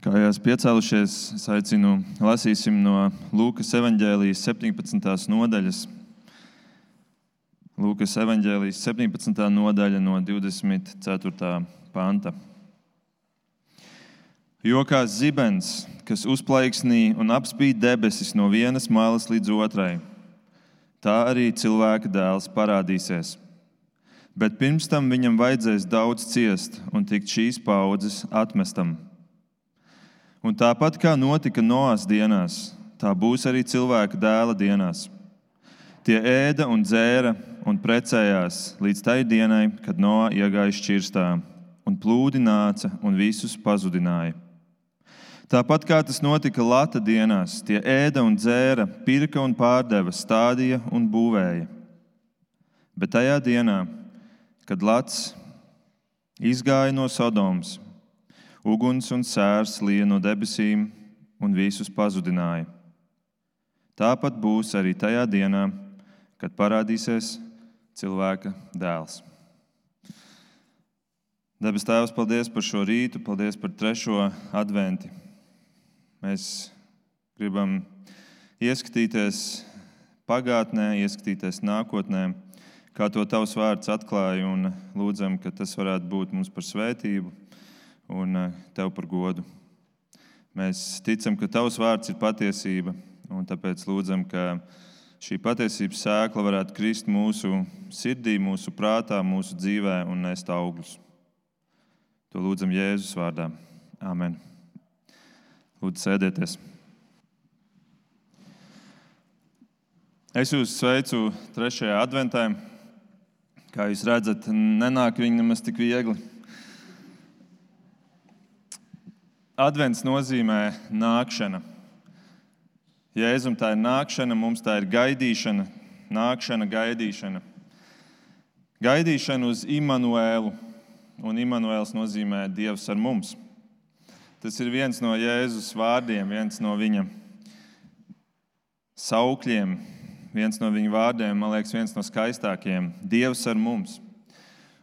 Kā jau piecēlušies, es aicinu lasīsim no Lūkas evanģēlijas 17. nodaļas. Lūkas evanģēlijas 17. nodaļa no 24. panta. Jo kā zibens, kas uzplaiksnī un apspīd debesis no vienas malas līdz otrai, tā arī cilvēka dēls parādīsies. Bet pirms tam viņam vajadzēs daudz ciest un tikt šīs paudzes atmestam. Un tāpat kā notika Noās dienās, tā būs arī cilvēka dēla dienās. Tie ēda un dzēra un precējās līdz tai dienai, kad Noā iegāja šķirstā, un plūdi nāca un visus pazudināja. Tāpat kā tas notika Lata dienās, tie ēda un dzēra, pirka un pārdeva, stādīja un būvēja. Bet tajā dienā, kad Lats izgāja no Sodomas, uguns un sērs lija no debesīm un visus pazudināja. Tāpat būs arī tajā dienā, kad parādīsies cilvēka dēls. Debes Tēvs, paldies par šo rītu, paldies par trešo adventi. Mēs gribam ieskatīties pagātnē, ieskatīties nākotnē, kā to Tavs vārds atklāja, un lūdzam, ka tas varētu būt mums par svētību un eh, Tev par godu. Mēs ticam, ka Tavs vārds ir patiesība, un tāpēc lūdzam, ka šī patiesības sēkla varētu krist mūsu sirdī, mūsu prātā, mūsu dzīvē un nest augļus. To lūdzam Jēzus vārdā. Amen. Lūdzu, sēdieties. Es jūs sveicu trešajā adventā. Kā jūs redzat, nenāk viņi nemaz tik viegli. Advents nozīmē nākšana. Jēzum tā ir nākšana, mums tā ir gaidīšana, nākšana, gaidīšana. Gaidīšana uz Immanuēlu un Immanuēls nozīmē Dievs ar mums. Tas ir viens no Jēzus vārdiem, viens no viņa saukļiem, viens no viņa vārdiem, man liekas, viens no skaistākajiem - Dievs ar mums.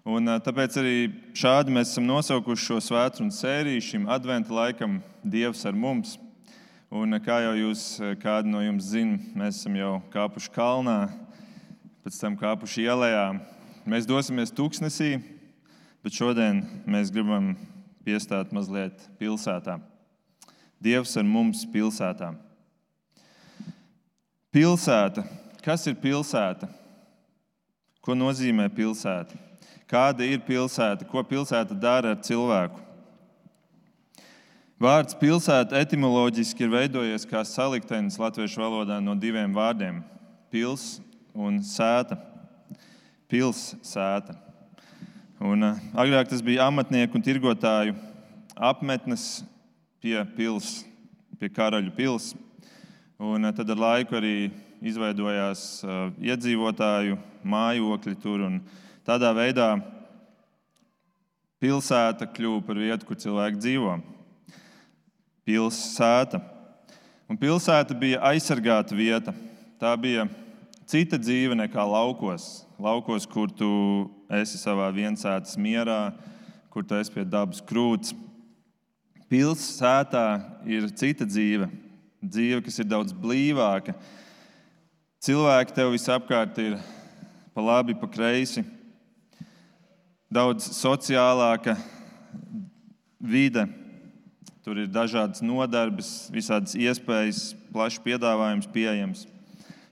Un, tāpēc arī šādi mēs esam nosaukuši šo svētdienu sēriju šim adventu laikam Dievs ar mums. Un, kā jau jūs, kādi no jums zina, mēs esam jau kāpuši kalnā, pēc tam kāpuši ielā. Mēs dosimies tūkstnesī, Bet šodien mēs gribam piestāt mazliet pilsētā. Dievs ar mums pilsētā. Pilsēta. Kas ir pilsēta? Ko nozīmē pilsēta? Kāda ir pilsēta? Ko pilsēta dara ar cilvēku? Vārds pilsēta etimoloģiski ir veidojies kā saliktenis latviešu valodā no diviem vārdiem - pils un sēta. Pilsēta. Un, uh, agrāk tas bija amatnieku un tirgotāju apmetnes pie pils, pie karaļu pils. Un, uh, tad ar laiku arī izveidojās uh, iedzīvotāju mājokļi tur. Tādā veidā pilsēta kļuva par vietu, kur cilvēki dzīvo. Pilsēta. Un pilsēta bija aizsargāta vieta. Tā bija cita dzīve nekā laukos. Laukos, kur tu esi savā viensētas mierā, kur tu esi pie dabas krūts. Pilsētā ir cita dzīve, dzīve, kas ir daudz blīvāka. Cilvēki tev visapkārt ir pa labi, pa kreisi. Daudz sociālāka vide, tur ir dažādas nodarbes, visādas iespējas, plašs piedāvājums pieejams.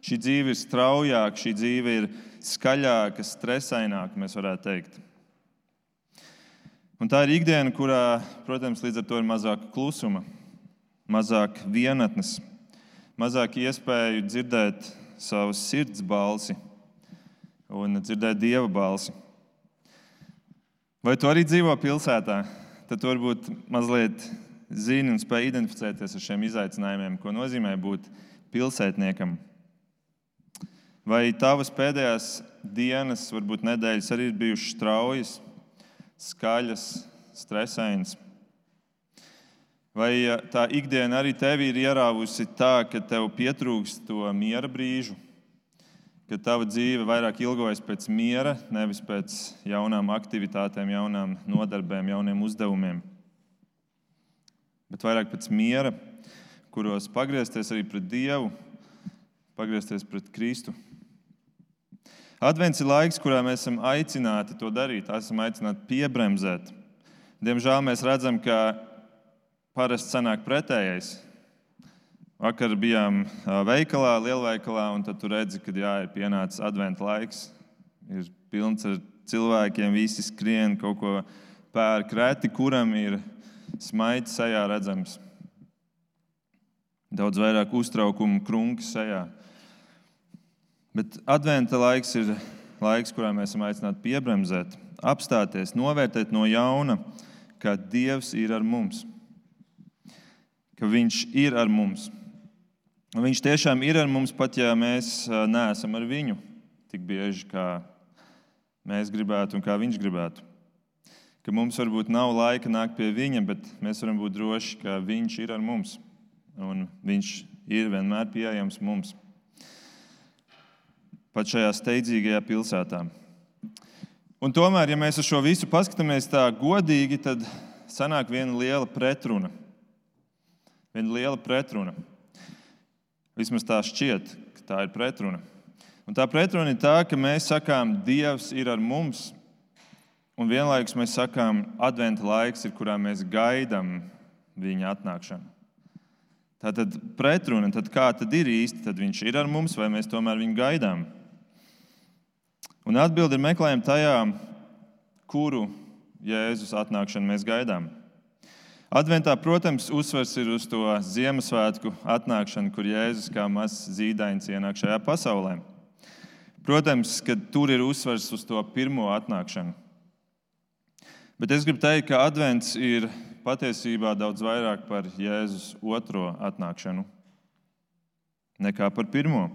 Šī dzīve ir straujāka, šī dzīve ir skaļāka, stresaināka, mēs varētu teikt. Un tā ir ikdiena, kurā, protams, līdz ar to ir mazāk klusuma, mazāk vienatnes, mazāk iespēju dzirdēt savas sirds balsi un dzirdēt dieva balsi. Vai tu arī dzīvo pilsētā? Tad varbūt mazliet zini un spēj identificēties ar šiem izaicinājumiem, ko nozīmē būt pilsētniekam. Vai tavas pēdējās dienas, varbūt nedēļas, arī ir bijušas straujas, skaļas, stresainas? Vai tā ikdiena arī tevi ir ierāvusi tā, ka tev pietrūkst to miera brīžu, ka tava dzīve vairāk ilgojas pēc miera, nevis pēc jaunām aktivitātēm, jaunām nodarbēm, jauniem uzdevumiem? bet vairāk pēc miera, kuros pagriezties arī pret Dievu, pagriezties pret Kristu. Advents ir laiks, kurā mēs esam aicināti to darīt, esam aicināti piebremzēt. Diemžēl mēs redzam, ka parasti sanāk pretējais. Vakar bijām veikalā, lielveikalā, un tur redzi, ka jā, ir pienācis adventa laiks. Ir pilns ar cilvēkiem, visi skrien, kaut ko pērk reti, kuram ir smaids sejā redzams. Daudz vairāk uztraukumu, krunkas sejā. Bet adventa laiks ir laiks, kurā mēs esam aicināti piebremzēt, apstāties, novērtēt no jauna, ka Dievs ir ar mums, ka Viņš ir ar mums. Viņš tiešām ir ar mums, pat ja mēs neesam ar viņu tik bieži, kā mēs gribētu un kā viņš gribētu. Ka mums varbūt nav laika nākt pie viņa, bet mēs varam būt droši, ka viņš ir ar mums un viņš ir vienmēr pieejams mums pat šajā steidzīgajā pilsētā. Un tomēr, ja mēs uz šo visu paskatāmies tā godīgi, tad sanāk viena liela pretruna. Viena liela pretruna. Vismaz tā šķiet, ka tā ir pretruna. Un tā pretruna ir tā, ka mēs sakām, Dievs ir ar mums, un vienlaikus mēs sakām, adventa laiks ir, kurā mēs gaidām viņa atnākšanu. Tā tad pretruna, tad kā tad ir īsti? Tad viņš ir ar mums, vai mēs tomēr viņu gaidām? Un atbildi ir meklējama tajā, kuru Jēzus atnākšanu mēs gaidām. Adventā, protams, uzsvers ir uz to Ziemassvētku atnākšanu, kur Jēzus kā mazs zīdains ienāk šajā pasaulē. Protams, ka tur ir uzsvers uz to pirmo atnākšanu. Bet es gribu teikt, ka Advents ir patiesībā daudz vairāk par Jēzus otro atnākšanu nekā par pirmo.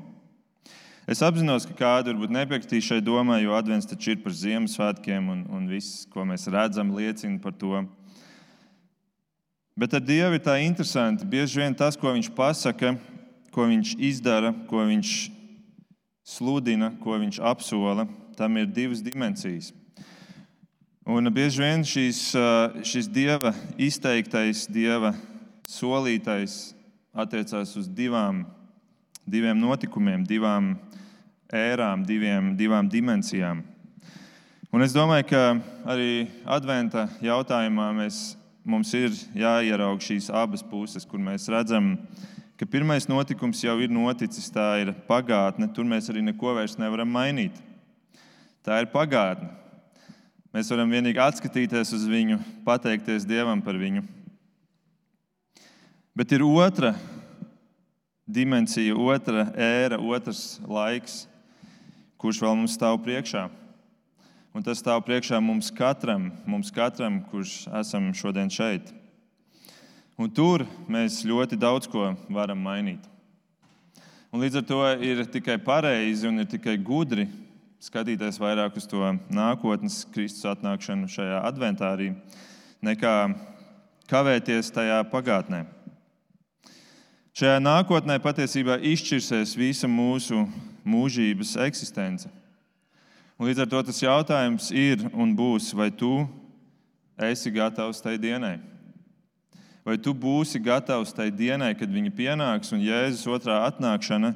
Es apzinos, ka kādi varbūt nepiekritīs šai domai, jo advents taču ir par Ziemassvētkiem un, un viss, ko mēs redzam, liecina par to. Bet ar Dievu ir tā interesanti. Bieži vien tas, ko Viņš pasaka, ko Viņš izdara, ko Viņš sludina, ko Viņš apsola, tam ir divas dimensijas. Un bieži vien šīs, šis Dieva izteiktais, Dieva solītais attiecās uz divām, diviem notikumiem, divām ērām, diviem, divām dimensijām. Un es domāju, ka arī adventa jautājumā mēs, mums ir jāieraug šīs abas puses, kur mēs redzam, ka pirmais notikums jau ir noticis, tā ir pagātne. Tur mēs arī neko vairs nevaram mainīt. Tā ir pagātne. Mēs varam vienīgi atskatīties uz viņu, pateikties Dievam par viņu. Bet ir otra dimensija, otra ēra, otrs laiks, kurš vēl mums stāv priekšā. Un tas stāv priekšā mums katram, mums katram, kurš esam šodien šeit. Un tur mēs ļoti daudz ko varam mainīt. Un līdz ar to ir tikai pareizi un ir tikai gudri skatīties vairāk uz to nākotnes Kristus atnākšanu šajā adventārī, nekā kavēties tajā pagātnē. Šajā nākotnē patiesībā izšķirsies visa mūsu mūžības eksistence. Līdz ar to tas jautājums ir un būs, vai tu esi gatavs tai dienai? Vai tu būsi gatavs tai dienai, kad viņa pienāks un Jēzus otrā atnākšana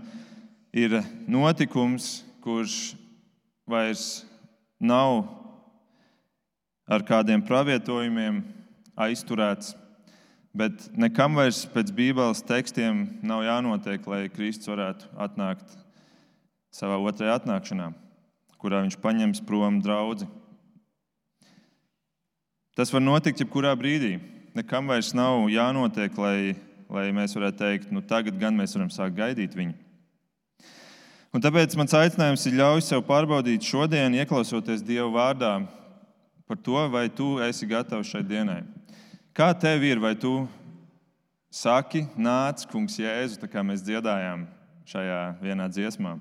ir notikums, kurš vairs nav ar kādiem pravietojumiem aizturēts, bet nekam vairs pēc Bībeles tekstiem nav jānotiek, lai Kristus varētu atnākt savā otrajā atnākšanā, kurā viņš paņems prom draugu. Tas var notikt jebkurā brīdī. Nekam vairs nav jānotiek, lai, lai mēs varētu teikt, nu tagad gan mēs varam sākt gaidīt viņu. Un tāpēc mans aicinājums ir ļauj sev pārbaudīt šodien, ieklausoties Dieva vārdā, par to, vai tu esi gatavs šai dienai. Kā tev ir, vai tu saki, nāc, kungs, Jēzu, tā kā mēs dziedājām šajā vienā dziesmā?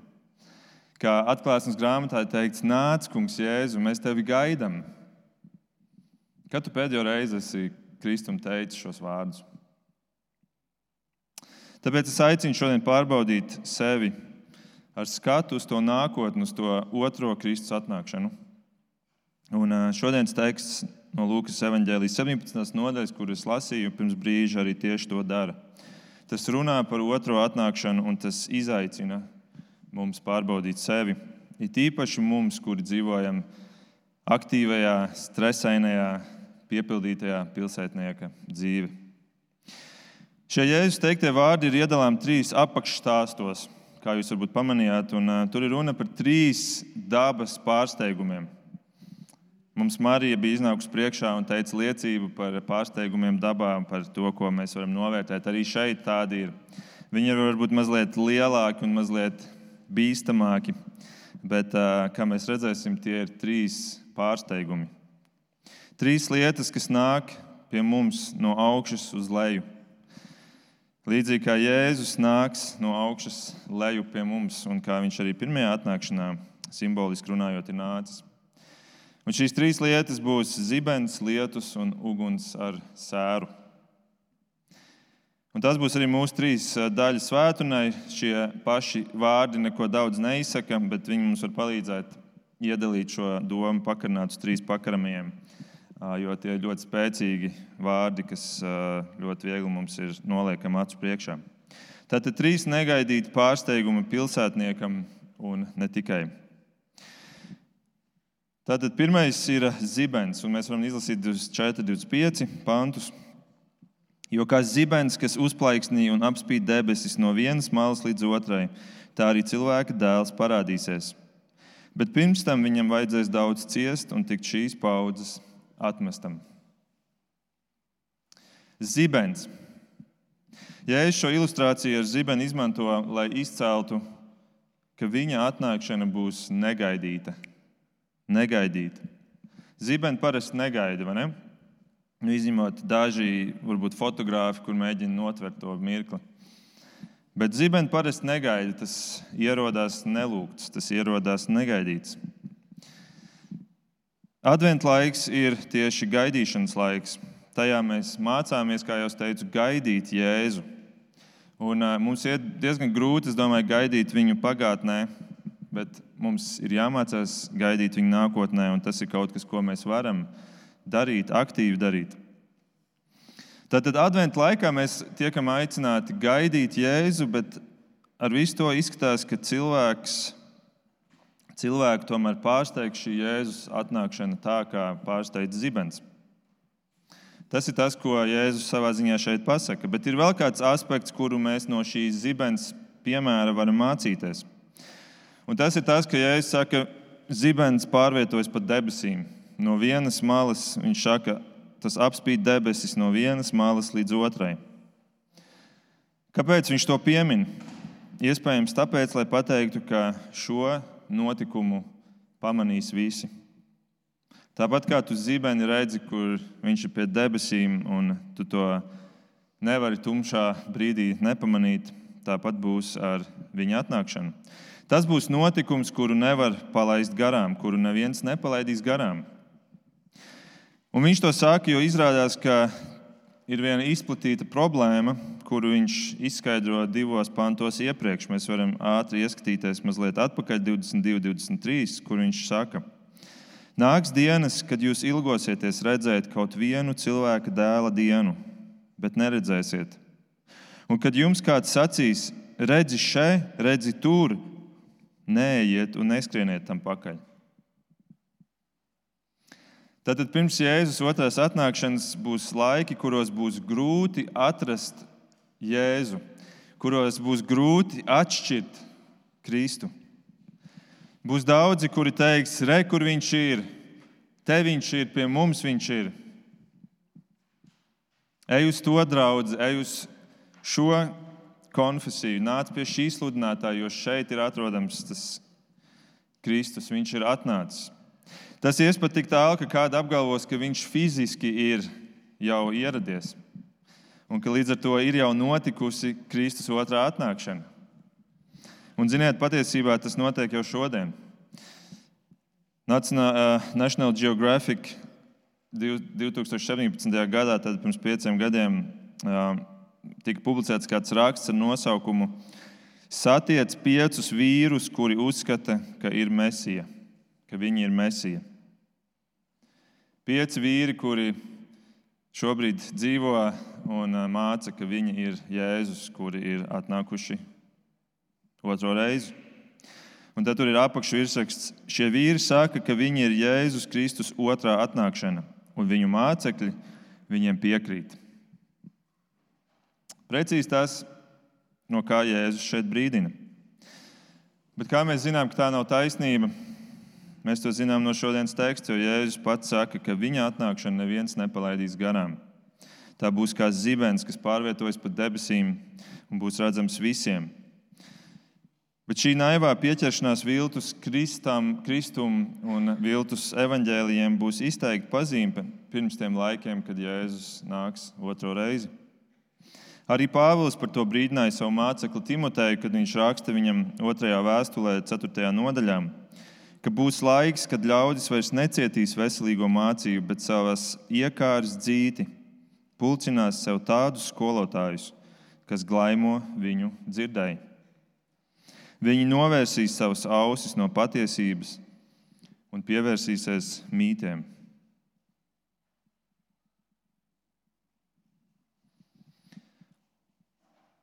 Kā atklāsmes grāmatā ir teikts, nāc, kungs, Jēzu, mēs tevi gaidām. Kad tu pēdējo reizi esi Kristum teicis šos vārdus? Tāpēc es aicinu šodien pārbaudīt sevi ar skatu uz to nākotni, uz to otro Kristus atnākšanu. Un šodienas teksts no Lūkas evanģēlijas 17. nodaļas, kuras lasīju pirms brīža, arī tieši to dara. Tas runā par otro atnākšanu, un tas izaicina mums pārbaudīt sevi. It īpaši mums, kuri dzīvojam aktīvajā, stresainajā, piepildītajā pilsētnieka dzīvē. Šie jēzus teiktie vārdi ir iedalāmi trīs apakšstāstos, kā jūs varbūt pamanījāt. Un, uh, tur ir runa par trīs dabas pārsteigumiem. Mums Marija bija iznākusi priekšā un teica liecību par pārsteigumiem dabā, par to, ko mēs varam novērtēt. Arī šeit tādi ir. Viņi ir varbūt mazliet lielāki un mazliet bīstamāki, bet, kā mēs redzēsim, tie ir trīs pārsteigumi. Trīs lietas, kas nāk pie mums no augšas uz leju. Līdzīgi kā Jēzus nāks no augšas leju pie mums, un kā viņš arī pirmajā atnākšanā simboliski runājot, ir nācis. Un šīs trīs lietas būs zibens, lietus un uguns ar sēru. Un tas būs arī mūsu trīs daļu svētdienai. Šie paši vārdi neko daudz neizsaka, bet viņi mums var palīdzēt iedalīt šo domu pakarināt uz trīs pakaramajiem. Jo tie ir ļoti spēcīgi vārdi, kas ļoti viegli mums ir noliekami acu priekšā. Tātad trīs negaidīti pārsteigumi pilsētniekam un ne tikai. Tātad pirmais ir zibens, un mēs varam izlasīt 24, 25 pantus. Jo kā zibens, kas uzplaiksnī un apspīd debesis no vienas malas līdz otrai, tā arī cilvēka dēls parādīsies. Bet pirms tam viņam vajadzēs daudz ciest un tikt šīs paudzes atmestam. Zibens. Ja es šo ilustrāciju ar zibeni izmanto, lai izceltu, ka viņa atnākšana būs negaidīta, negaidīt. Zibeni parasti negaida, vai ne? Nu, izņemot daži, varbūt fotografi, kur mēģina notvert to mirkli. Bet zibeni parasti negaida. Tas ierodās nelūgts, tas ierodās negaidīts. Adventu laiks ir tieši gaidīšanas laiks. Tajā mēs mācāmies, kā jau teicu, gaidīt Jēzu. Un, uh, mums ir diezgan grūti, domāju, gaidīt viņu pagātnē, bet mums ir jāmācās gaidīt viņu nākotnē, un tas ir kaut kas, ko mēs varam darīt, aktīvi darīt. Tātad adventu laikā mēs tiekam aicināti gaidīt Jēzu, bet ar visu to izskatās, ka cilvēks, cilvēku tomēr pārsteigts šī Jēzus atnākšana tā, kā pārsteidz zibens. Tas ir tas, ko Jēzus savā ziņā šeit pasaka. Bet ir vēl kāds aspekts, kuru mēs no šīs zibens piemēra varam mācīties. Un tas ir tas, ka Jēzus saka, zibens pārvietojas pa debesīm. No vienas malas viņš saka, tas apspīd debesis no vienas malas līdz otrai. Kāpēc viņš to piemin? Iespējams, tāpēc, lai pateiktu, ka šo notikumu pamanīs visi. Tāpat kā tu zibeni redzi, kur viņš ir pie debesīm, un tu to nevari tumšā brīdī nepamanīt, tāpat būs ar viņa atnākšanu. Tas būs notikums, kuru nevar palaist garām, kuru neviens nepalaidīs garām. Un viņš to saka, jo izrādās, ka ir viena izplatīta problēma, kuru viņš izskaidro divos pantos iepriekš. Mēs varam ātri ieskatīties mazliet atpakaļ, 22, 23, kur viņš saka, Nāks dienas, kad jūs ilgosieties redzēt kaut vienu cilvēka dēla dienu, bet neredzēsiet. Un kad jums kāds sacīs, redzi šeit, redzi tur, Neiet un neskrieniet tam pakaļ. Tātad pirms Jēzus otrās atnākšanas būs laiki, kuros būs grūti atrast Jēzu, kuros būs grūti atšķirt Kristu. Būs daudzi, kuri teiks, re, kur viņš ir, te viņš ir, pie mums viņš ir. Ej uz to draugu, ej uz šo konfesiju, nāc pie šī sludinātāja, jo šeit ir atrodams tas Kristus. Viņš ir atnācis. Tas iespēja tik tālu, ka kāds apgalvos, ka viņš fiziski ir jau ieradies un ka līdz ar to ir jau notikusi Kristus otrā atnākšana. Un, ziniet, patiesībā tas notiek jau šodien. National Geographic 2017. gadā, tad pirms pieciem gadiem, tika publicēts kāds raksts ar nosaukumu Satiec piecus vīrus, kuri uzskata, ka ir mesija, ka viņi ir mesija. Pieci vīri, kuri šobrīd dzīvo un māca, ka viņi ir Jēzus, kuri ir atnākuši otro reizi. Un tad tur ir apakšvirsraksts. Šie vīri saka, ka viņi ir Jēzus Kristus otrā atnākšana, un viņu mācekļi viņiem piekrīt. Precīzi tas, no kā Jēzus šeit brīdina. Bet kā mēs zinām, ka tā nav taisnība? Mēs to zinām no šodienas teksta, jo Jēzus pats saka, ka viņa atnākšanu neviens nepalaidīs garām. Tā būs kā zibens, kas pārvietojas pa debesīm un būs redzams visiem. Bet šī naivā pieķeršanās viltus kristam, kristum un viltus evaņģēlijiem būs izteikti pazīme pirms tiem laikiem, kad Jēzus nāks otro reizi. Arī Pāvils par to brīdināja savu mācekli Timoteju, kad viņš raksta viņam otrajā vēstulē, 4. nodaļā, ka būs laiks, kad ļaudis vairs necietīs veselīgo mācību, bet savas iekārtas dzīti pulcinās sev tādus skolotājus, kas glaimo viņu dzirdēju. Viņi novērsīs savas ausis no patiesības un pievērsīsies mītiem.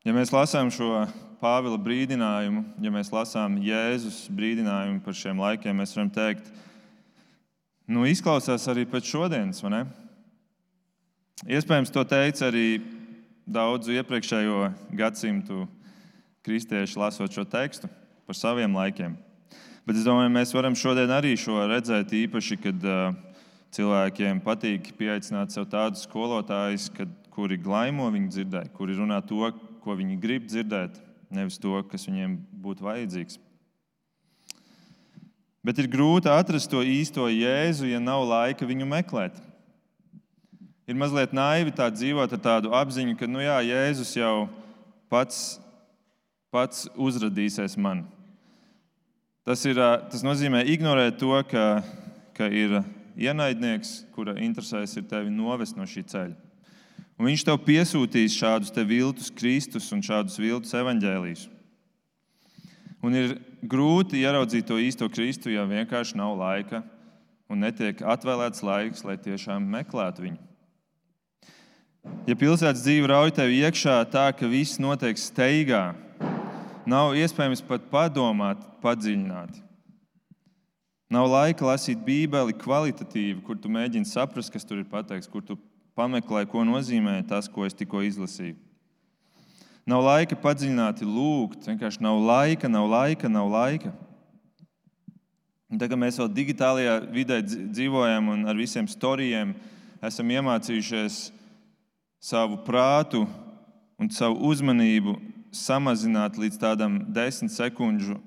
Ja mēs lasām šo Pāvila brīdinājumu, ja mēs lasām Jēzus brīdinājumu par šiem laikiem, mēs varam teikt, nu, izklausās arī pēc šodienas, vai ne? Iespējams, to teica arī daudzu iepriekšējo gadsimtu kristieši, lasot šo tekstu par saviem laikiem. Bet es domāju, mēs varam šodien arī šo redzēt, īpaši, kad uh, cilvēkiem patīk pieaicināt sev tādus skolotājus, kad, kuri glaimo viņu dzirdēt, kuri runā to, ko viņi grib dzirdēt, nevis to, kas viņiem būtu vajadzīgs. Bet ir grūti atrast to īsto jēzu, ja nav laika viņu meklēt. Ir mazliet naivi tā dzīvot ar tādu apziņu, ka nu jā, Jēzus jau pats, pats uzradīsies man. Tas, ir, tas nozīmē ignorēt to, ka, ka ir ienaidnieks, kura interesēs ir tevi novest no šī ceļa. Un viņš tev piesūtīs šādus te viltus Kristus un šādus viltus evaņģēlījus. Un ir grūti ieraudzīt to īsto Kristu, ja vienkārši nav laika un netiek atvēlēts laiks, lai tiešām meklētu viņu. Ja pilsētas dzīve rauj tev iekšā tā, ka viss notiek steigā, nav iespējams pat padomāt, padziļināt. Nav laika lasīt Bībeli kvalitatīvi, kur tu mēģini saprast, kas tur ir pateikts, kur tu pameklē, ko nozīmē tas, ko es tikko izlasīju. Nav laika padziļināti lūgt, vienkārši nav laika, nav laika, nav laika. Tagad mēs vēl digitālajā vidē dzīvojam un ar visiem storijiem esam iemācījušies savu prātu un savu uzmanību samazināt līdz tādam desmit sekundžu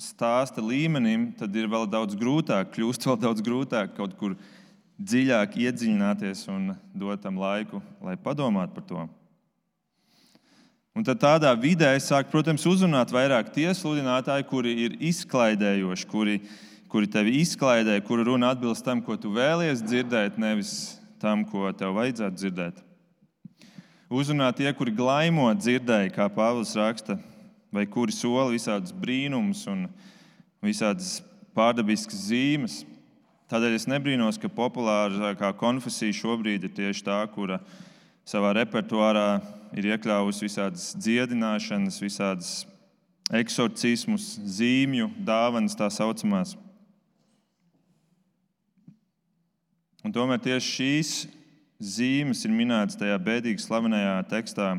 stāsta līmenim, tad ir vēl daudz grūtāk, kļūst vēl daudz grūtāk kaut kur dziļāk iedziļināties un dot tam laiku, lai padomātu par to. Un tad tādā vidē sāk, protams, uzrunāt vairāk tie sludinātāji, kuri ir izklaidējoši, kuri, kuri tevi izklaidē, kuri runa atbilst tam, ko tu vēlies dzirdēt, nevis tam, ko tev vajadzētu dzirdēt. Uzrunāt tie, kuri glaimo dzirdēji, kā Pāvils raksta, vai kuri sola visādus brīnumus un visādas pārdabiskas zīmes. Tādēļ es nebrīnos, ka populārākā konfesija šobrīd ir tieši tā, kura savā repertuārā ir iekļāvusi visādas dziedināšanas, visādas eksorcismus, zīmju, dāvanas tā saucamās. Un tomēr tieši šīs zīmes ir minētas tajā bēdīgi slavenajā tekstā,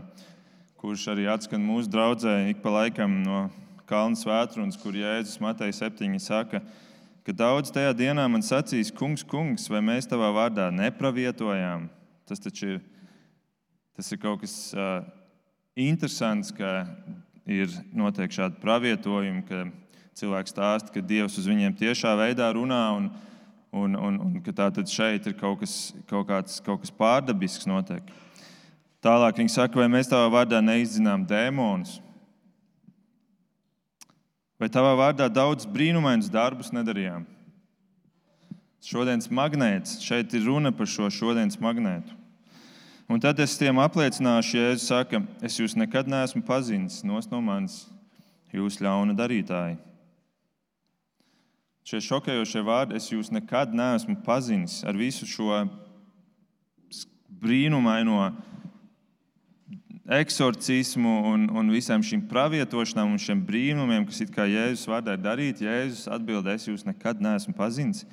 kurš arī atskan mūsu draudzē ik pa laikam no Kalnu svētrunas, kur Jēzus Matei 7 saka, ka ka daudz tajā dienā man sacīs, kungs, kungs, vai mēs tavā vārdā nepravietojām. Tas taču ir, tas ir kaut kas uh, interesants, ka ir noteikti šādi pravietojumi, ka cilvēks stāsta, ka Dievs uz viņiem tiešā veidā runā. Un, un, un, un ka tā tad šeit ir kaut kas, kaut kāds, kaut kas pārdabisks notiek. Tālāk viņi saka, vai mēs tavā vārdā neizdzinām dēmonus. Vai tavā vārdā daudz brīnumainus darbus nedarījām? Šodienas magnēts, šeit ir runa par šo šodienas magnētu. Un tad es tiem apliecināšu, ja Jēzus saka, es jūs nekad neesmu pazinis, nos no manis, jūs ļauna darītāji. šie šokējošie vārdi, es jūs nekad neesmu pazinis ar visu šo brīnumaino eksorcismu un, un visām šīm pravietošanām un šiem brīnumiem, kas it kā Jēzus vārdā ir darīti, Jēzus atbild, es jūs nekad neesmu pazinis.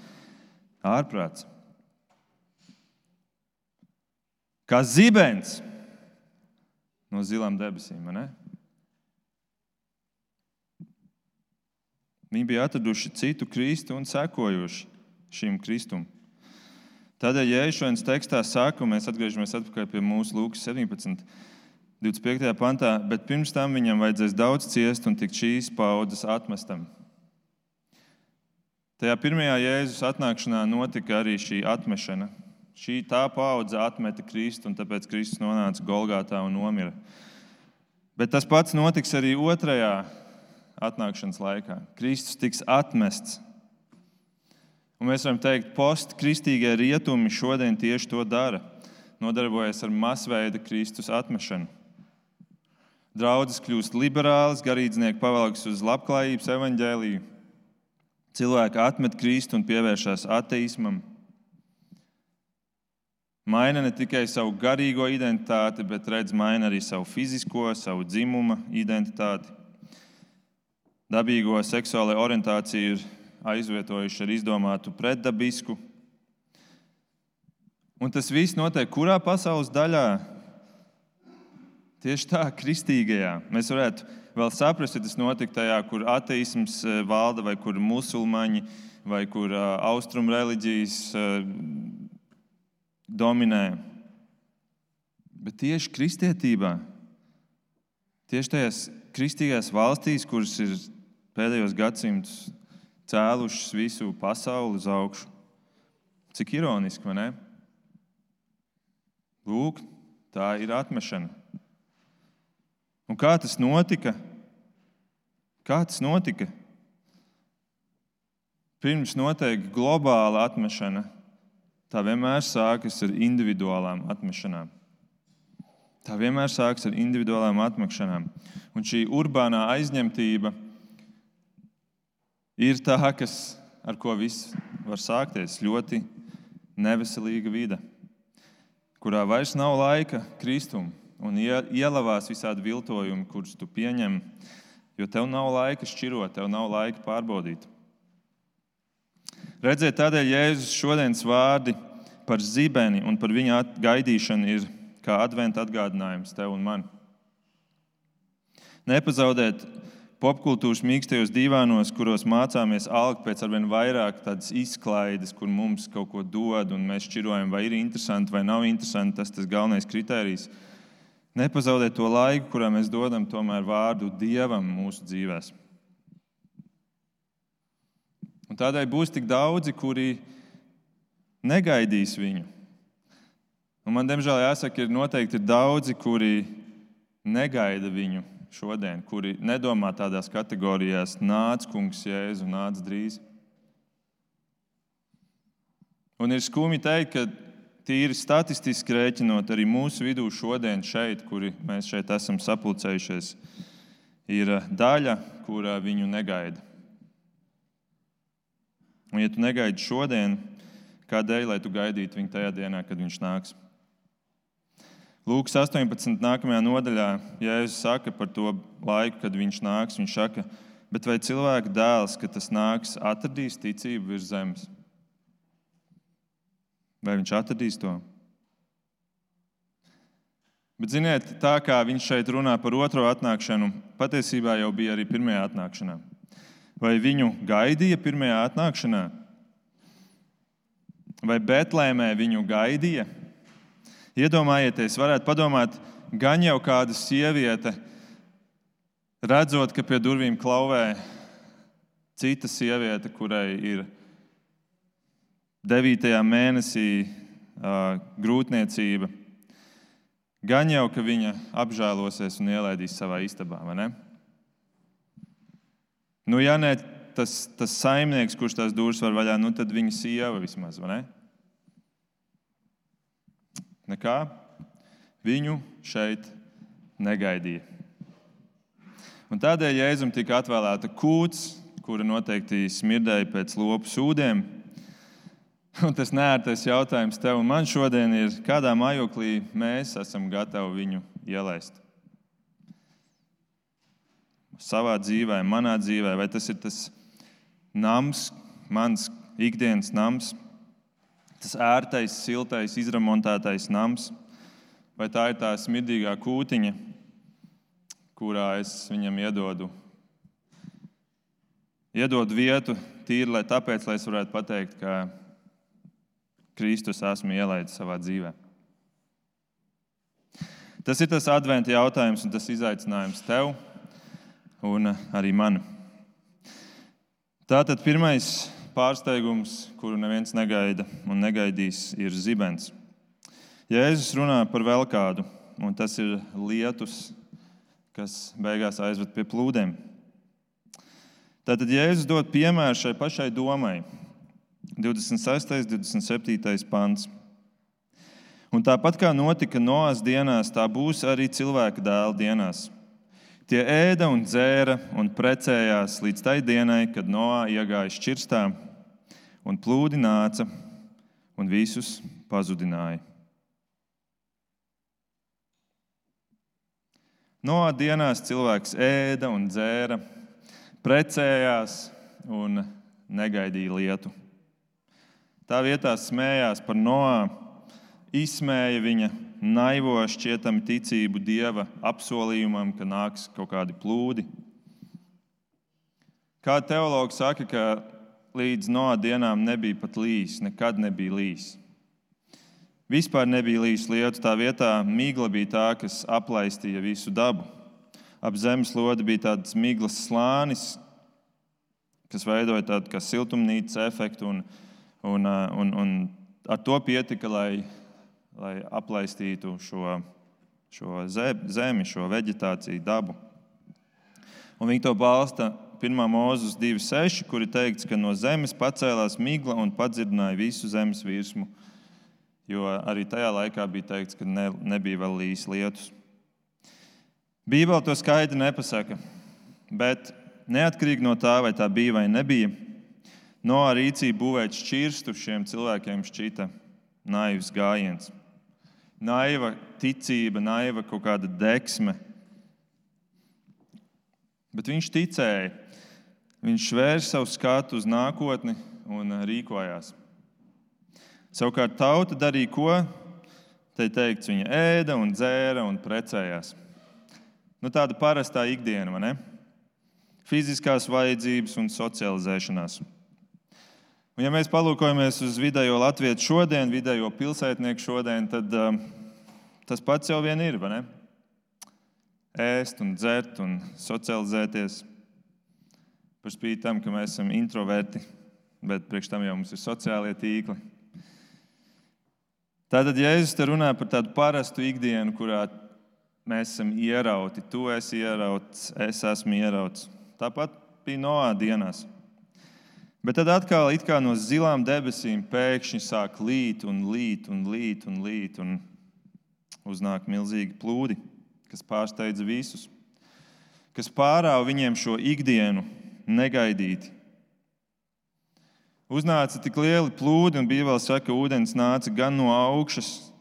Ārprāts. Kā zibens no zilām debesīm. Viņi bija atraduši citu Kristu un sekojuši šim Kristum. Tādēļ, ja šodienas tekstā sāku, mēs atgriežamies pie mūsu Lūkas 17. 25. pantā, bet pirms tam viņam vajadzēs daudz ciest un tikt šīs paudzes atmestam. Tajā pirmajā Jēzus atnākšanā notika arī šī atmešana. Šī tā paudze atmeta Kristu, un tāpēc Kristus nonāca Golgātā un nomira. Bet tas pats notiks arī otrajā atnākšanas laikā. Kristus tiks atmests. Un mēs varam teikt, postkristīgie rietumi šodien tieši to dara. Nodarbojas ar masveida Kristus atmešanu. Draudzes kļūst liberālas, garīdznieki pavalks uz labklājības evaņģēliju. Cilvēki atmet Kristu un pievēršās ateismam. Maina ne tikai savu garīgo identitāti, bet redz, maina arī savu fizisko, savu dzimuma identitāti dabīgo seksuālo orientāciju ir aizvietojuši ar izdomātu pretdabisku. Un tas viss notiek kurā pasaules daļā? Tieši tā, kristīgajā. Mēs varētu vēl saprast, ja tas notika tajā, kur ateisms eh, valda, vai kur musulmaņi, vai kur uh, austrumu reliģijas uh, dominē. Bet tieši kristietībā, tieši tajās kristīgajās valstīs, kuras ir pēdējos gadsimtus cēlušas visu pasauli uz augšu. Cik ironiski, vai ne? Lūk, tā ir atmešana. Un kā tas notika? Kā tas notika? Pirms notiek globāla atmešana, tā vienmēr sākas ar individuālām atmešanām. Tā vienmēr sākas ar individuālām atmešanām. Un šī urbānā aizņemtība ir tā, kas, ar ko viss var sākties. Ļoti neveselīga vide, kurā vairs nav laika kristum un ielavās visādi viltojumi, kurus tu pieņem, jo tev nav laika šķirot, tev nav laika pārbaudīt. Redziet, tādēļ Jēzus šodienas vārdi par zibeni un par viņa gaidīšanu ir kā adventa atgādinājums tev un man. Nepazaudēt popkultūras mīkstajos divānos, kuros mācāmies algt pēc arvien vairāk tādas izklaides, kur mums kaut ko dod, un mēs šķirojam, vai ir interesanti vai nav interesanti. Tas ir galvenais kriterijs. Nepazaudēt to laiku, kurā mēs dodam tomēr vārdu Dievam mūsu dzīvēm. Un tādēļ būs tik daudzi, kuri negaidīs viņu. Un man, diemžēl, jāsaka, ir noteikti daudzi, kuri negaida viņu šodien, kuri nedomā tādās kategorijās, nāc, kungs, jēzu, nāc drīz. Un ir skumji teikt, ka tīri statistiski rēķinot, arī mūsu vidū šodien, šeit, kuri mēs šeit esam sapulcējušies, ir daļa, kurā viņu negaida. Un, ja tu negaidi šodien, kādēļ, lai tu gaidītu viņu tajā dienā, kad viņš nāks? Lūks 18. nākamajā nodaļā Jēzus saka par to laiku, kad viņš nāks. Viņš saka, bet vai cilvēka dēls, kad tas nāks, atradīs ticību virs zemes? Vai viņš atradīs to? Bet, ziniet, tā kā viņš šeit runā par otro atnākšanu, patiesībā jau bija arī pirmajā atnākšanā. Vai viņu gaidīja pirmajā atnākšanā? Vai Betlēmē viņu gaidīja? Iedomājieties, varētu padomāt, gan jau kāda sieviete, redzot, ka pie durvīm klauvē cita sieviete, kurai ir 9. mēnesī uh, grūtniecība, gan jau ka viņa apžēlosies un ielaidīs savā istabā. Nu, ja ne tas, tas saimnieks, kurš tās durvis var vaļā, nu, tad viņa sieva vismaz. Nekā viņu šeit negaidīja. Un tādēļ Jēzum tika atvēlēta kūts, kura noteikti smirdēja pēc lopu sūdiem. Un tas nērtais jautājums tev un man šodien ir, kādā mājoklī mēs esam gatavi viņu ielaist? Savā dzīvē, manā dzīvē, vai tas ir tas nams, mans ikdienas nams, tas ērtais, siltais, izremontētais nams, vai tā ir tā smirdīgā kūtiņa, kurā es viņam iedodu, iedodu vietu tīri, lai tāpēc, lai es varētu pateikt, ka Kristus esmu ielaidis savā dzīvē. Tas ir tas adventa jautājums un tas izaicinājums tev un arī man. Tātad pirmais pārsteigums, kuru neviens negaida un negaidīs, ir zibens. Jēzus runā par vēl kādu, un tas ir lietus, kas beigās aizved pie plūdiem. Tātad Jēzus dod piemēru šai pašai domai. 26. un 27. pants. Un tāpat kā notika Noās dienās, tā būs arī cilvēka dēla dienās. Tie ēda un dzēra un precējās līdz tai dienai, kad Noā iegāja šķirstā, un plūdi nāca un visus pazudināja. Noā dienās cilvēks ēda un dzēra, precējās un negaidīja lietu. Tā vietā smējās par Noā, izsmēja viņa naivo šķietami ticību dieva apsolījumam, ka nāks kaut kādi plūdi. Kā teologs saka, ka līdz Noā dienām nebija pat līs, nekad nebija līs. Vispār nebija līs lietu, tā vietā migla bija tā, kas aplaistīja visu dabu. Ap zemeslodi bija tāds miglas slānis, kas veidoja tādu kā siltumnīcas efektu. Un, Un, un, un ar to pietika, lai, lai aplaistītu šo, šo zemi, šo vegetāciju, dabu. Un viņi to balsta 1. mūzes 2,6, kur ir teikts, ka no zemes pacēlās migla un padzirdināja visu zemes virsmu. Jo arī tajā laikā bija teikts, ka ne, nebija vēl līs lietus. Bībeli to skaidri nepasaka, bet neatkarīgi no tā, vai tā bija vai nebija, No rīcība būvēt šķirstu šiem cilvēkiem šķita naivs gājiens. Naiva ticība, naiva kaut kāda deksme. Bet viņš ticēja. Viņš vērsa savu skatu uz nākotni un rīkojās. Savukārt tauta darīja ko? Te teikts, viņa ēda un dzēra un precējās. Nu, tāda parastā ikdiena, vai ne? Fiziskās vajadzības un socializēšanās. Un, ja mēs palūkojamies uz vidējo latviešu šodien, vidējo pilsētnieku šodien, tad um, tas pats jau vien ir. Ēst, un dzert un socializēties. Par spīti tam, ka mēs esam introverti, bet priekš tam jau mums ir sociālie tīkli. Tātad Jēzus te runā par tādu parastu ikdienu, kurā mēs esam ierauti. Tu esi ierauts, es esmu ierauts. Tāpat bija Noā dienās. Bet tad atkal no zilām debesīm pēkšņi sāk līt un līt un līt un līt. Un uznāk milzīgi plūdi, kas pārsteidza visus, kas pārāva viņiem šo ikdienu negaidīti. Uznāca tik lieli plūdi, un vēl saka, ka ūdens nāca gan no augšas,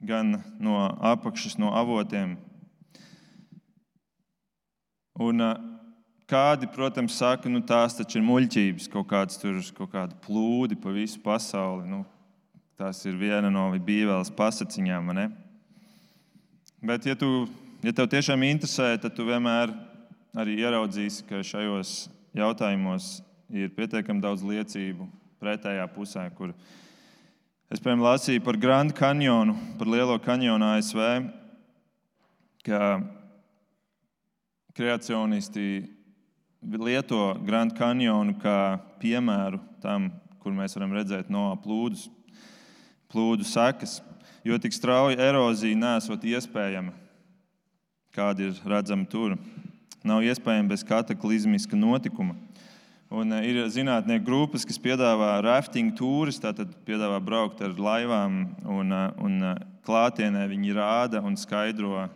gan no apakšas, no avotiem. Un, Kādi, protams, saka, nu, tās taču ir muļķības, kaut kādas tur kaut kāda plūdi pa visu pasauli. Nu, tas ir viena no Bībeles pasakiņām. Bet, ja, tu, ja tev tiešām interesē, tad tu vienmēr arī ieraudzīsi, ka šajos jautājumos ir pietiekami daudz liecību pretējā pusē, kur es piemēram lasīju par Grand Canyonu, par Lielo kanjonu ASV, ka kreacionisti lieto Grand Canyonu kā piemēru tam, kur mēs varam redzēt no plūdus, plūdu sekas. Jo tik strauja erozija nesot iespējama, kāda ir redzama tur. Nav iespējama bez kataklizmiska notikuma. Un e, ir zinātnieku grupas, kas piedāvā rafting tūris, tātad piedāvā braukt ar laivām, un, e, un e, klātienē viņi rāda un skaidro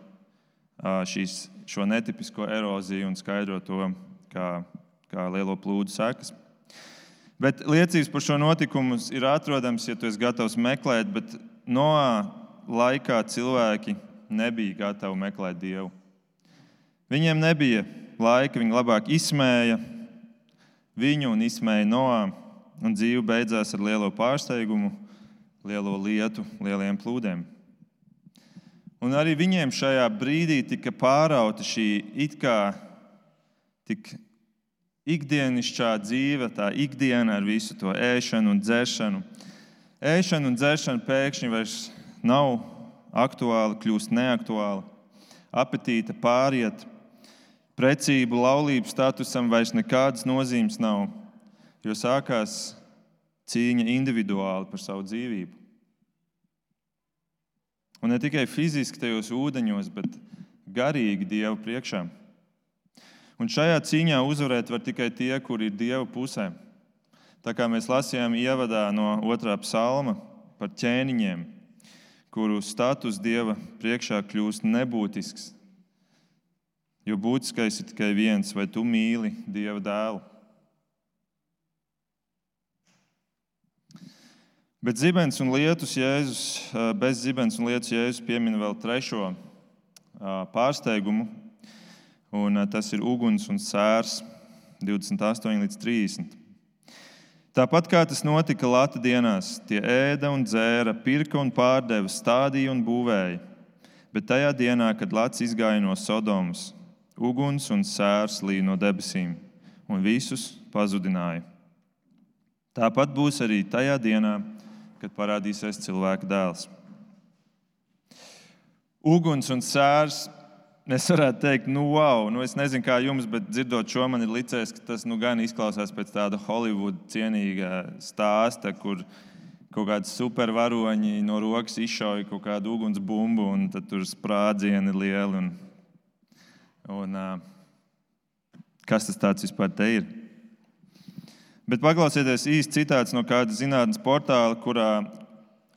šīs, šo netipisko eroziju un skaidro to kā, kā lielo plūdu sekas. Bet liecības par šo notikumu ir atrodamas, ja tu esi gatavs meklēt, bet no laikā cilvēki nebija gatavi meklēt Dievu. Viņiem nebija laika, viņi labāk izsmēja viņu un izsmēja Noā, un dzīve beidzās ar lielo pārsteigumu, lielo lietu, lieliem plūdiem. Un arī viņiem šajā brīdī tika pārauta šī it kā tik ikdienišķā dzīve, tā ikdiena ar visu to ēšanu un dzeršanu. Ēšana un dzeršana pēkšņi vairs nav aktuāla, kļūst neaktuāla. Apetīte pāriet, precību, laulību statusam vairs nekādas nozīmes nav, jo sākās cīņa individuāli par savu dzīvību. Un ne tikai fiziski tajos ūdeņos, bet garīgi Dieva priekšā. Un šajā cīņā uzvarēt var tikai tie, kuri ir Dieva pusē. Tā kā mēs lasījām ievadā no otrā psalma par ķēniņiem, kuru status Dieva priekšā kļūst nebūtisks. Jo būtiskais ir tikai viens, vai tu mīli Dieva dēlu. Bet zibens un lietus Jēzus, bez zibens un lietus Jēzus piemin vēl trešo pārsteigumu, un tas ir uguns un sērs 28 līdz 30. Tāpat kā tas notika Latvijas dienās, tie ēda un dzēra, pirka un pārdeva, stādīja un būvēja. Bet tajā dienā, kad Latvijas izgāja no Sodomas, uguns un sērs līja no debesīm un visus pazudināja. Tāpat būs arī tajā dienā, kad parādīsies cilvēka dēls. Uguns un sērs Es varētu teikt, nu, wow, nu, es nezinu, kā jums, bet dzirdot šo, man ir licies, ka tas nu, gan izklausās pēc tāda Holivuda cienīga stāsta, kur kaut kādi supervaroņi no rokas izšauja kaut kādu ugunsbumbu, un tur sprādzieni lieli. Un, un, kas tas vispār ir? Bet paklausieties īsti citāts no kāda zinātnes portāla, kurā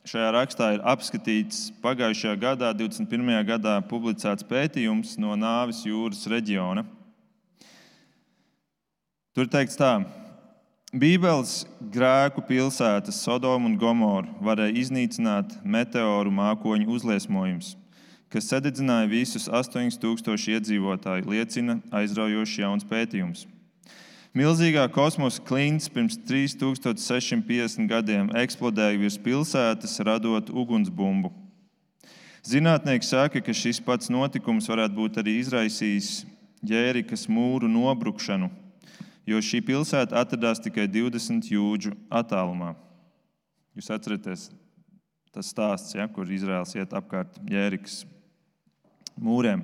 Šajā rakstā ir apskatīts pagājušajā gadā, 21. gadā, publicēts pētījums no Nāves jūras reģiona. Tur teikts tā, Bībeles grēku pilsētas Sodomu un Gomoru varēja iznīcināt meteoru mākoņu uzliesmojums, kas sadedzināja visus 8000 iedzīvotāju, liecina aizraujošs jauns pētījums. Milzīgā kosmosa klints pirms 3650 gadiem eksplodēja virs pilsētas, radot ugunsbumbu. Zinātnieki saka, ka šis pats notikums varētu būt arī izraisījis ģērikas mūru nobrukšanu, jo šī pilsēta atradās tikai 20 jūdžu attālumā. Jūs atceraties, tas stāsts, ja, kur Izraels iet apkārt ģērikas mūriem.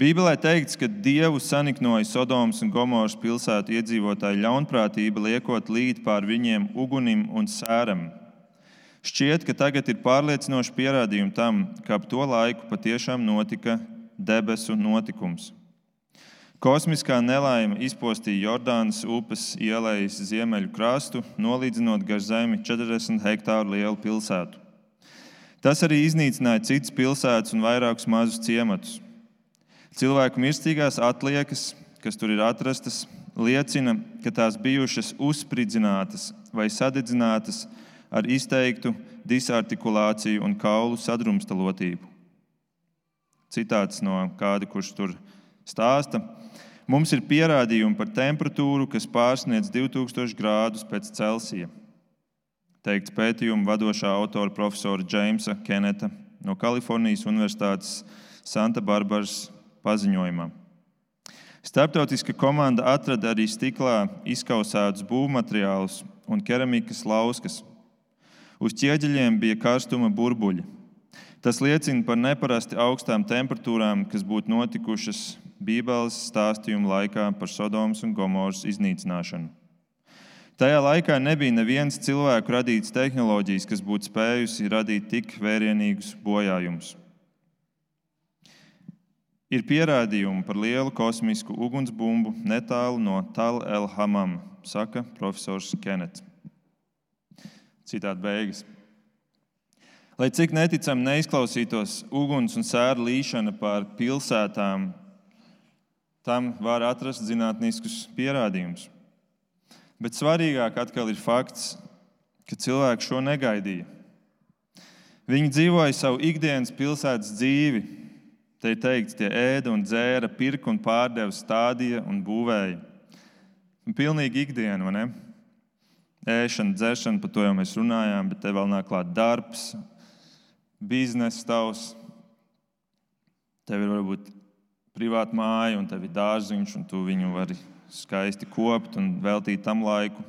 Bībelē teikts, ka Dievu saniknoja Sodomas un Gomoras pilsētu iedzīvotāju ļaunprātība, liekot līdzi pār viņiem ugunim un sēram. Šķiet, ka tagad ir pārliecinoši pierādījumi tam, ka ap to laiku patiešām notika debesu notikums. Kosmiskā nelaime izpostīja Jordānas upes ielējas ziemeļu krastu, nolīdzinot gar zemi 40 hektāru lielu pilsētu. Tas arī iznīcināja citas pilsētas un vairākus mazus ciematus. Cilvēku mirstīgās atliekas, kas tur ir atrastas, liecina, ka tās bijušas uzspridzinātas vai sadedzinātas ar izteiktu disartikulāciju un kaulu sadrumstalotību. Citāts no kāda, kurš tur stāsta. Mums ir pierādījumi par temperatūru, kas pārsniedz 2000 grādus pēc Celsija. Teikts pētījuma vadošā autora profesora Džeimsa Keneta no Kalifornijas Universitātes Santa Barbaras paziņojumā. Startautiska komanda atrada arī stiklā izkausētus būvmateriālus un keramikas lauskas. Uz ķieģeļiem bija karstuma burbuļi. Tas liecina par neparasti augstām temperatūrām, kas būtu notikušas Bībeles stāstījuma laikā par Sodomas un Gomoras iznīcināšanu. Tajā laikā nebija nevienas cilvēku radītas tehnoloģijas, kas būtu spējusi radīt tik vērienīgus bojājumus. Ir pierādījumi par lielu kosmisku ugunsbumbu netālu no Tal El Hamam, saka profesors Kenets. Citādi beigas. Lai cik neticami neizklausītos uguns un sēra līšana pār pilsētām, Tam var atrast zinātniskus pierādījumus. Bet svarīgāk atkal ir fakts, ka cilvēki šo negaidīja. Viņi dzīvoja savu ikdienas pilsētas dzīvi. Te ir teikts, tie ēda un dzēra, pirka un pārdeva, stādīja un būvēja. Un pilnīgi ikdiena, vai ne? Ēšana, dzeršana, par to jau mēs runājām, bet te vēl nāk klāt darbs, biznesa tavs. Tev ir varbūt privāta māja, un tev ir dārziņš, un tu viņu vari skaisti kopt un veltīt tam laiku.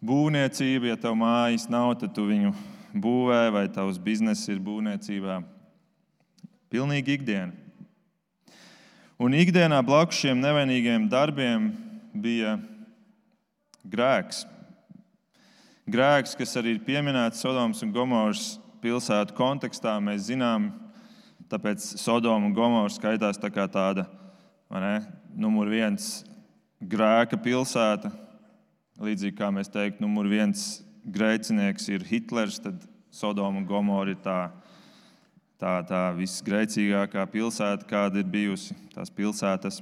Būvniecība, ja tev mājas nav, tad tu viņu būvē, vai tavs bizness ir būvniecībā. Pilnīgi ikdiena. Un ikdienā blakus šiem nevainīgiem darbiem bija grēks. Grēks, kas arī ir pieminēts Sodomas un Gomoras pilsētu kontekstā, mēs zinām, tāpēc Sodoma un Gomora skaitās tā kā tāda ne, numur viens grēka pilsēta. Līdzīgi kā mēs teiktu, numur viens grēcinieks ir Hitlers, tad Sodoma un Gomora ir tā, tā, tā visgrēcīgākā pilsēta, kāda ir bijusi tās pilsētas.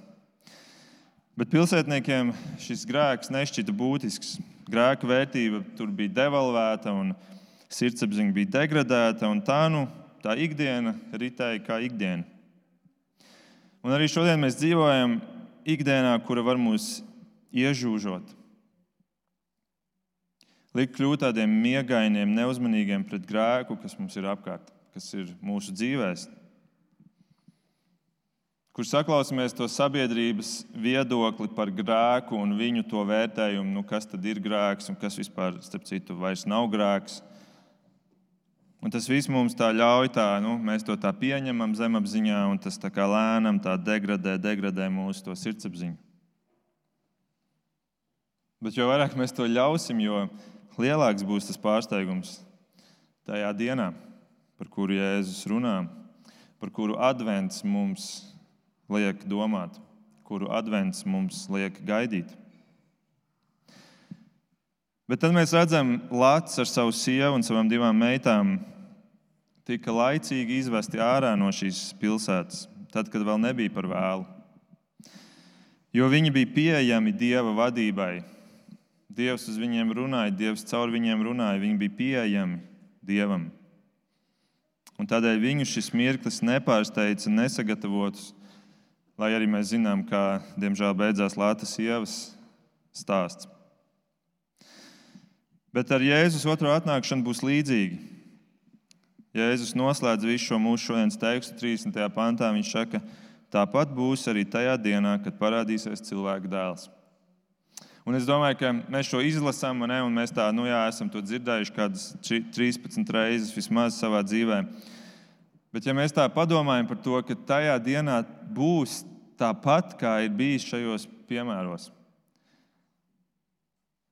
Bet pilsētniekiem šis grēks nešķita būtisks grēka vērtība tur bija devalvēta un sirdsapziņa bija degradēta. Tā, nu, tā ikdiena ritēja kā ikdiena. Un arī šodien mēs dzīvojam ikdienā, kura var mūs iežūžot. Likt kļūt tādiem miegainiem, neuzmanīgiem pret grēku, kas mums ir apkārt, kas ir mūsu dzīvēm kur saklausāmies to sabiedrības viedokli par grēku un viņu to vērtējumu, nu, kas tad ir grēks un kas vispār, starp citu, vairs nav grēks. Un tas viss mums tā ļauj, tā, nu, mēs to tā pieņemam zemapziņā, un tas tā kā lēnām tā degradē, degradē mūsu sirdsapziņu. Bet jo vairāk mēs to ļausim, jo lielāks būs tas pārsteigums tajā dienā, par kuru Jēzus runā, par kuru advents mums liek domāt, kuru advents mums liek gaidīt. Bet tad mēs redzam, ka Lācis ar savu sievu un savām divām meitām tika laicīgi izvesti ārā no šīs pilsētas, tad, kad vēl nebija par vēlu. Jo viņi bija pieejami Dieva vadībai. Dievs uz viņiem runāja, Dievs caur viņiem runāja, viņi bija pieejami Dievam. Un tādēļ viņu šis mirklis nepārsteidza nesagatavotus lai arī mēs zinām, kā diemžēl beidzās Lātas ievas stāsts. Bet ar Jēzus otro atnākšanu būs līdzīgi. Jēzus noslēdz visu šo mūsu šodienas tekstu 30. pantā. Viņš saka, tāpat būs arī tajā dienā, kad parādīsies cilvēka dēls. Un es domāju, ka mēs šo izlasām, ne, un mēs tā, nu jā, esam to dzirdējuši kādas 13 reizes vismaz savā dzīvēm. Bet, ja mēs tā padomājam par to, ka tajā dienā būs tāpat, kā ir bijis šajos piemēros,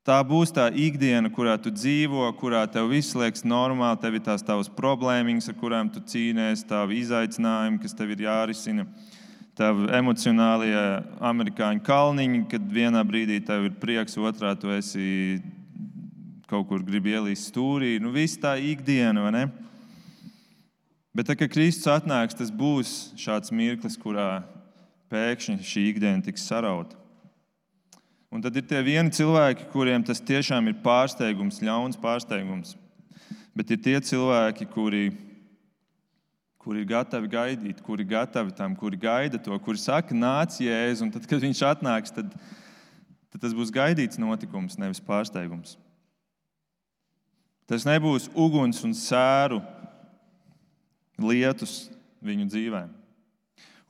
tā būs tā ikdiena, kurā tu dzīvo, kurā tev viss liekas normāli, tev ir tās tavas problēmas, ar kurām tu cīnies, tavi izaicinājumi, kas tev ir jārisina. Tev emocionālie amerikāņu kalniņi, kad vienā brīdī tev ir prieks, otrā tu esi kaut kur gribi ielīst stūrī. Nu, viss tā ikdiena, vai ne? Bet, tā, kad Kristus atnāks, tas būs šāds mirklis, kurā pēkšņi šī ikdiena tiks sarauta. Un tad ir tie vieni cilvēki, kuriem tas tiešām ir pārsteigums, ļauns pārsteigums. Bet ir tie cilvēki, kuri, kuri ir gatavi gaidīt, kuri ir gatavi tam, kuri gaida to, kuri saka, nāc, jēzus, un tad, kad viņš atnāks, tad, tad tas būs gaidīts notikums, nevis pārsteigums. Tas nebūs uguns un sēru lietus viņu dzīvēm.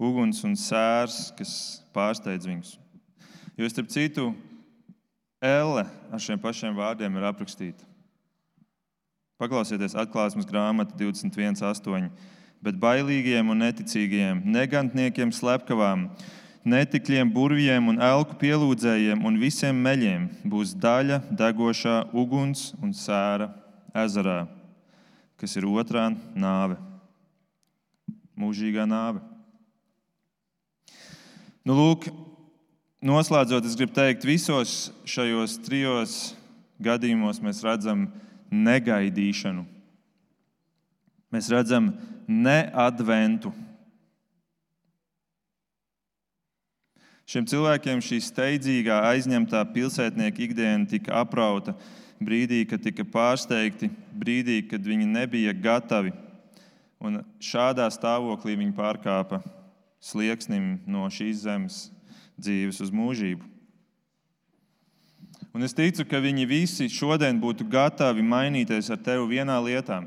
Uguns un sērs, kas pārsteidz viņus. Jo, starp citu, Elle ar šiem pašiem vārdiem ir aprakstīta. Paklausieties, atklāsmes grāmata 21.8. Bet bailīgiem un neticīgiem, negantniekiem, slepkavām, netikļiem, burvjiem un elku pielūdzējiem un visiem meļiem būs daļa degošā uguns un sēra ezerā, kas ir otrā nāve mūžīgā nāve. Nu, lūk, noslēdzot, es gribu teikt, visos šajos trijos gadījumos mēs redzam negaidīšanu. Mēs redzam neadventu. Šiem cilvēkiem šī steidzīgā, aizņemtā pilsētnieka ikdiena tika aprauta brīdī, kad tika pārsteigti, brīdī, kad viņi nebija gatavi. Un šādā stāvoklī viņi pārkāpa slieksnim no šīs zemes dzīves uz mūžību. Un es ticu, ka viņi visi šodien būtu gatavi mainīties ar tevi vienā lietā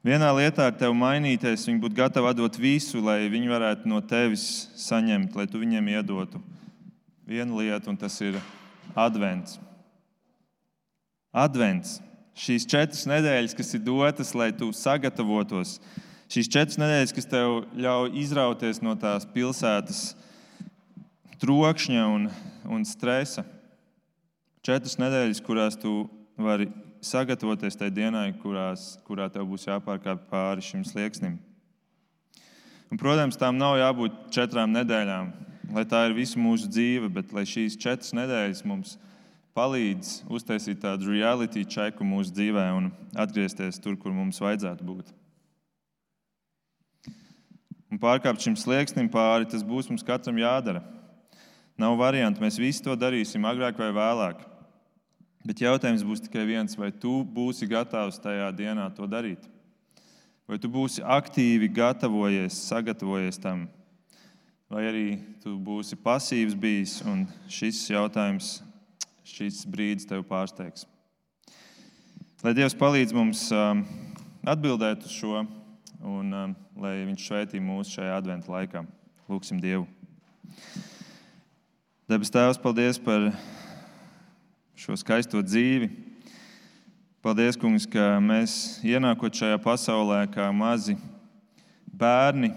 Vienā lietā ar tevi mainīties, viņi būtu gatavi dot visu, lai viņi varētu no tevis saņemt, lai tu viņiem iedotu vienu lietu, un tas ir advents. Advents. Šīs četras nedēļas, kas ir dotas, lai tu sagatavotos, šīs četras nedēļas, kas tev ļauj izrauties no tās pilsētas trokšņa un, un stresa. Četras nedēļas, kurās tu vari sagatavoties tajā dienai, kurās, kurā tev būs jāpārkāpj pāri šim slieksnim. Un, protams, tām nav jābūt četrām nedēļām, lai tā ir visu mūsu dzīve, bet lai šīs četras nedēļas mums palīdz uztaisīt tādu reality čeku mūsu dzīvē un atgriezties tur, kur mums vajadzētu būt. Un pārkāpt šim slieksnim pāri, tas būs mums katram jādara. Nav variantu, mēs visi to darīsim agrāk vai vēlāk. Bet jautājums būs tikai viens, vai tu būsi gatavs tajā dienā to darīt? Vai tu būsi aktīvi gatavojies, sagatavojies tam, vai arī tu būsi pasīvs bijis un šis jautājums, šis brīdis tev pārsteigs? Lai Dievs palīdz mums um, atbildēt uz šo, un um, lai Viņš svētī mūs šajā adventu laikā. Lūksim Dievu. Debes Tēvs, paldies par šo skaisto dzīvi. Paldies, Kungs, ka mēs ienākot šajā pasaulē kā mazi bērni,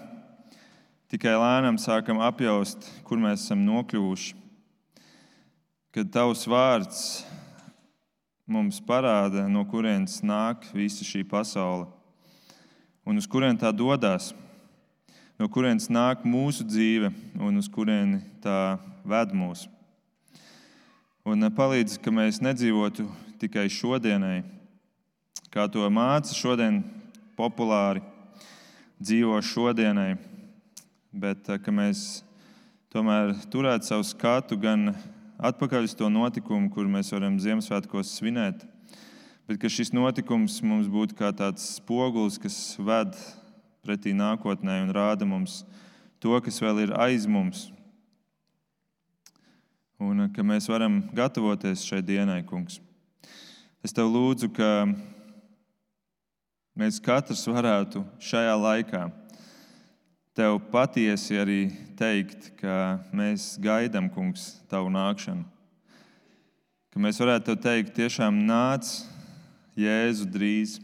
tikai lēnām sākam apjaust, kur mēs esam nokļuvuši. Kad Tavs vārds mums parāda, no kurienes nāk visa šī pasaule un uz kurien tā dodas, no kurienes nāk mūsu dzīve un uz kurieni tā ved mūsu. Un eh, palīdz, ka mēs nedzīvotu tikai šodienai, kā to māca šodien populāri, dzīvo šodienai, bet eh, ka mēs tomēr turētu savu skatu gan atpakaļ uz to notikumu, kur mēs varam Ziemassvētkos svinēt, bet ka šis notikums mums būtu kā tāds spogulis, kas ved pretī nākotnē un rāda mums to, kas vēl ir aiz mums, un ka mēs varam gatavoties šai dienai, Kungs. Es tev lūdzu, ka mēs katrs varētu šajā laikā tev patiesi arī teikt, ka mēs gaidām, Kungs, tavu nākšanu. Ka mēs varētu tev teikt, tiešām nāc Jēzu drīz.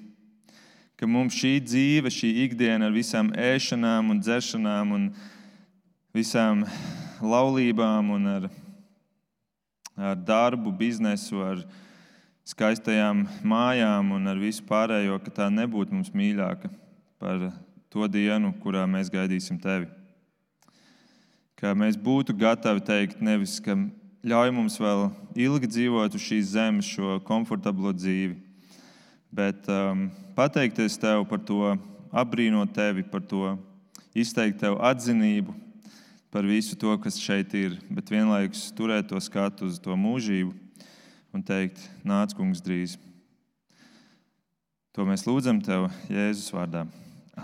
Ka mums šī dzīve, šī ikdiena ar visām ēšanām un dzeršanām un visām laulībām un ar ar darbu, biznesu, ar skaistajām mājām un ar visu pārējo, ka tā nebūtu mums mīļāka par to dienu, kurā mēs gaidīsim tevi. Ka mēs būtu gatavi teikt, nevis ka ļauj mums vēl ilgi dzīvot uz šīs zemes, šo komfortablo dzīvi, bet um, pateikties tev par to, apbrīnot tevi par to, izteikt tev atzinību par visu to, kas šeit ir, bet vienlaikus turēt to skatu uz to mūžību un teikt, nāc, kungs, drīz. To mēs lūdzam Tev Jēzus vārdā.